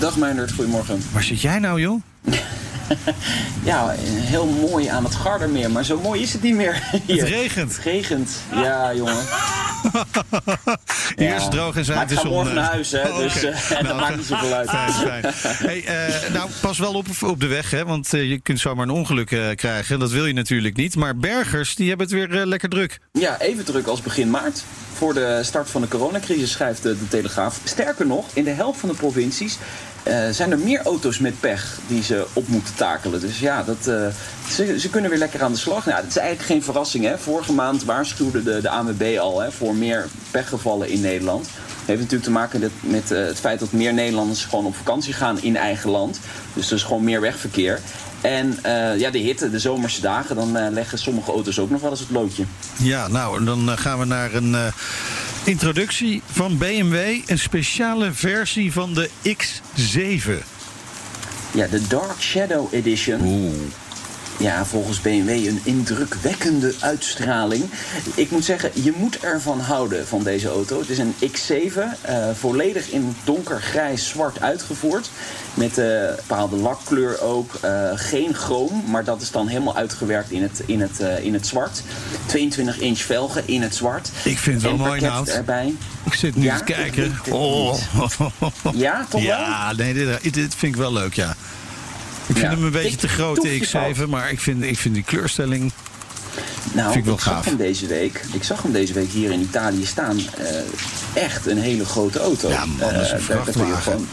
Dag Meindert, goedemorgen. Waar zit jij nou joh? Ja, heel mooi aan het Gardermeer, maar zo mooi is het niet meer. Hier. Het regent. Het regent, ja jongen. Ja. is het droog en de ga zon. morgen eh. naar huis, hè, Oh, dus oké. eh, dat Nou, maakt niet zoveel uit. Fijn, fijn. Hey, eh, nou, pas wel op op de weg, hè, want eh, je kunt zomaar een ongeluk eh, krijgen. Dat wil je natuurlijk niet. Maar bergers, die hebben het weer eh, lekker druk. Ja, even druk als begin maart. Voor de start van de coronacrisis schrijft de, de Telegraaf. Sterker nog, in de helft van de provincies eh, zijn er meer auto's met pech die ze op moeten takelen. Dus ja, dat, eh, ze, ze kunnen weer lekker aan de slag. Nou, dat is eigenlijk geen verrassing. Hè. Vorige maand waarschuwde de, de ANWB al hè, voor meer pechgevallen in Nederland. Dat heeft natuurlijk te maken met, eh, het feit dat meer Nederlanders gewoon op vakantie gaan in eigen land. Dus er is gewoon meer wegverkeer. En ja, de hitte, de zomerse dagen, dan leggen sommige auto's ook nog wel eens het loodje. Ja, nou, dan gaan we naar een introductie van BMW. Een speciale versie van de X7. Ja, de Dark Shadow Edition. Ja, volgens BMW een indrukwekkende uitstraling. Ik moet zeggen, je moet ervan houden van deze auto. Het is een X7, eh, volledig in donkergrijs zwart uitgevoerd. Met een bepaalde lakkleur ook. eh, geen chroom, maar dat is dan helemaal uitgewerkt in het, in het, in het zwart. 22 inch velgen in het zwart. Ik vind het wel mooi, Nout. erbij. Ik zit nu Ja, te kijken. Oh. Ja, toch wel? Ja, nee, dit, dit vind ik wel leuk, ja. Ik vind hem een beetje te groot, de toefje X7, fout. maar ik vind, ik vind die kleurstelling... Nou, Vind ik wel ik zag gaaf. hem deze week. Ik zag hem deze week hier in Italië staan. Eh, echt een hele grote auto. Ja, man, dat is een Eh, daar- daar kun je vrachtwagen. gewoon-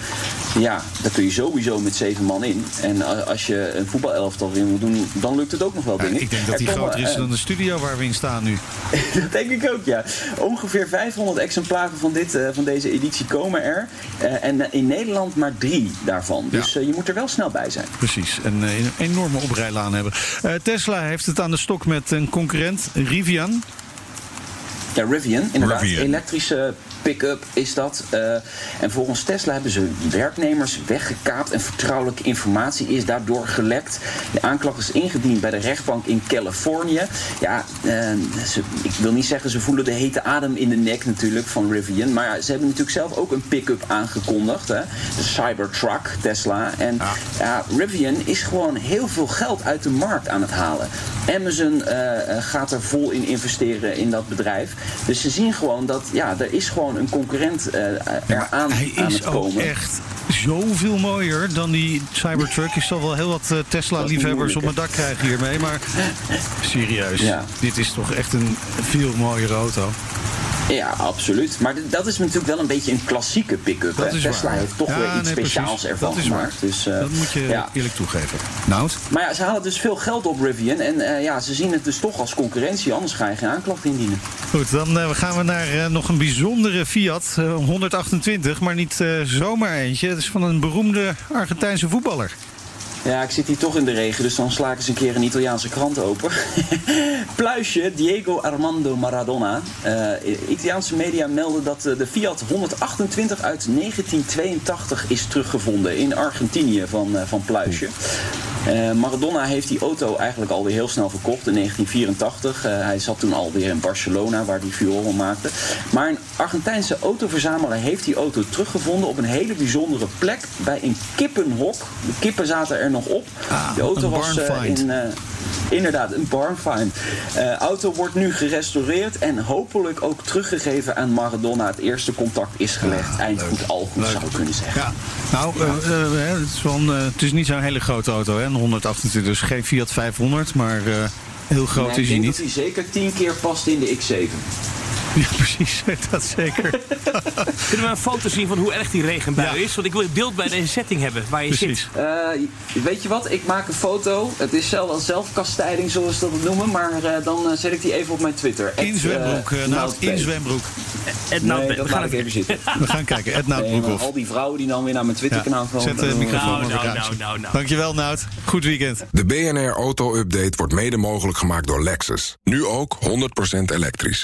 ja, daar kun je sowieso met zeven man in. En a- als je een voetbalelftal in moet doen, dan lukt het ook nog wel, Ja, denk ik. ik denk dat die groter is eh, dan de studio waar we in staan nu. dat denk ik ook, ja. Ongeveer 500 exemplaren van, dit, eh, van deze editie komen er. Eh, en eh, in Nederland maar drie daarvan. Dus eh, je moet er wel snel bij zijn. Precies, en eh, een enorme oprijlaan hebben. Eh, Tesla heeft het aan de stok met een concurrent, Rivian. Ja, Rivian, inderdaad. Rivian. Elektrische pick-up is dat. Eh, en volgens Tesla hebben ze werknemers weggekaapt en vertrouwelijke informatie is daardoor gelekt. De aanklacht is ingediend bij de rechtbank in Californië. Ja, eh, ze, ik wil niet zeggen ze voelen de hete adem in de nek natuurlijk van Rivian. Maar ja, ze hebben natuurlijk zelf ook een pick-up aangekondigd. Hè? De Cybertruck, Tesla. En ja. Rivian is gewoon heel veel geld uit de markt aan het halen. Amazon eh, gaat er vol in investeren in dat bedrijf. Dus ze zien gewoon dat ja, er is gewoon een concurrent eh eraan Hij aan is het ook echt zoveel mooier dan die Cybertruck. Ik zal wel heel wat eh, Tesla-liefhebbers op mijn dak krijgen hiermee. Maar serieus, Ja. dit is toch echt een veel mooiere auto. Ja, absoluut. Maar dat is natuurlijk wel een beetje een klassieke pick-up. Tesla waar. heeft toch Ja, weer iets nee, speciaals precies. ervan Dat gemaakt. Dus, eh, Dat moet je ja. eerlijk toegeven. Nout? Maar ja, ze halen dus veel geld op Rivian. En eh, ja, ze zien het dus toch als concurrentie. Anders ga je geen aanklacht indienen. Goed, dan eh, gaan we naar nog een bijzondere Fiat. eh, 128, maar niet eh, zomaar eentje. Het is van een beroemde Argentijnse voetballer. Ja, ik zit hier toch in de regen, dus dan sla ik eens een keer een Italiaanse krant open. Pluisje, Diego Armando Maradona. Eh, Italiaanse media melden dat eh, de Fiat 128 uit 1982 is teruggevonden in Argentinië van, eh, van Pluisje. Eh, Maradona heeft die auto eigenlijk alweer heel snel verkocht in 1984. Eh, hij zat toen alweer in Barcelona, waar hij Fioren maakte. Maar een Argentijnse autoverzamelaar heeft die auto teruggevonden op een hele bijzondere plek bij een kippenhok. De kippen zaten er nog op. Ah, de auto was eh, in. Inderdaad, een barn find. De auto wordt nu gerestaureerd en hopelijk ook teruggegeven aan Maradona. Het eerste contact is gelegd. Eind goed, al goed Leuk. zou ik kunnen zeggen. Ja, nou, eh, hè, het, is wel een, eh, het is niet zo'n hele grote auto, hè? Een 128, dus geen Fiat 500, maar heel groot Maar is ik hij denk niet. dat hij zeker tien keer past in de X7. Ja, precies. Dat zeker. Kunnen we een foto zien van hoe erg die regenbui Ja. is? Want ik wil het beeld bij deze setting hebben waar je Precies. zit. Eh, weet je wat? Ik maak een foto. Het is zelf zelfkastijding, zoals ze dat noemen. Maar eh, dan eh, zet ik die even op mijn Twitter. In zwembroek, eh, nou, in zwembroek. Nou, Nee, we dat gaan laat ik even zitten. We gaan kijken. Ed Nout Nee, al die vrouwen die dan weer naar mijn Twitter-kanaal Ja, komen. zet de dan- microfoon Nou, nou, nou, nou, nou. Dankjewel, Nout. Goed weekend. De BNR Auto Update wordt mede mogelijk gemaakt door Lexus. Nu ook 100% elektrisch.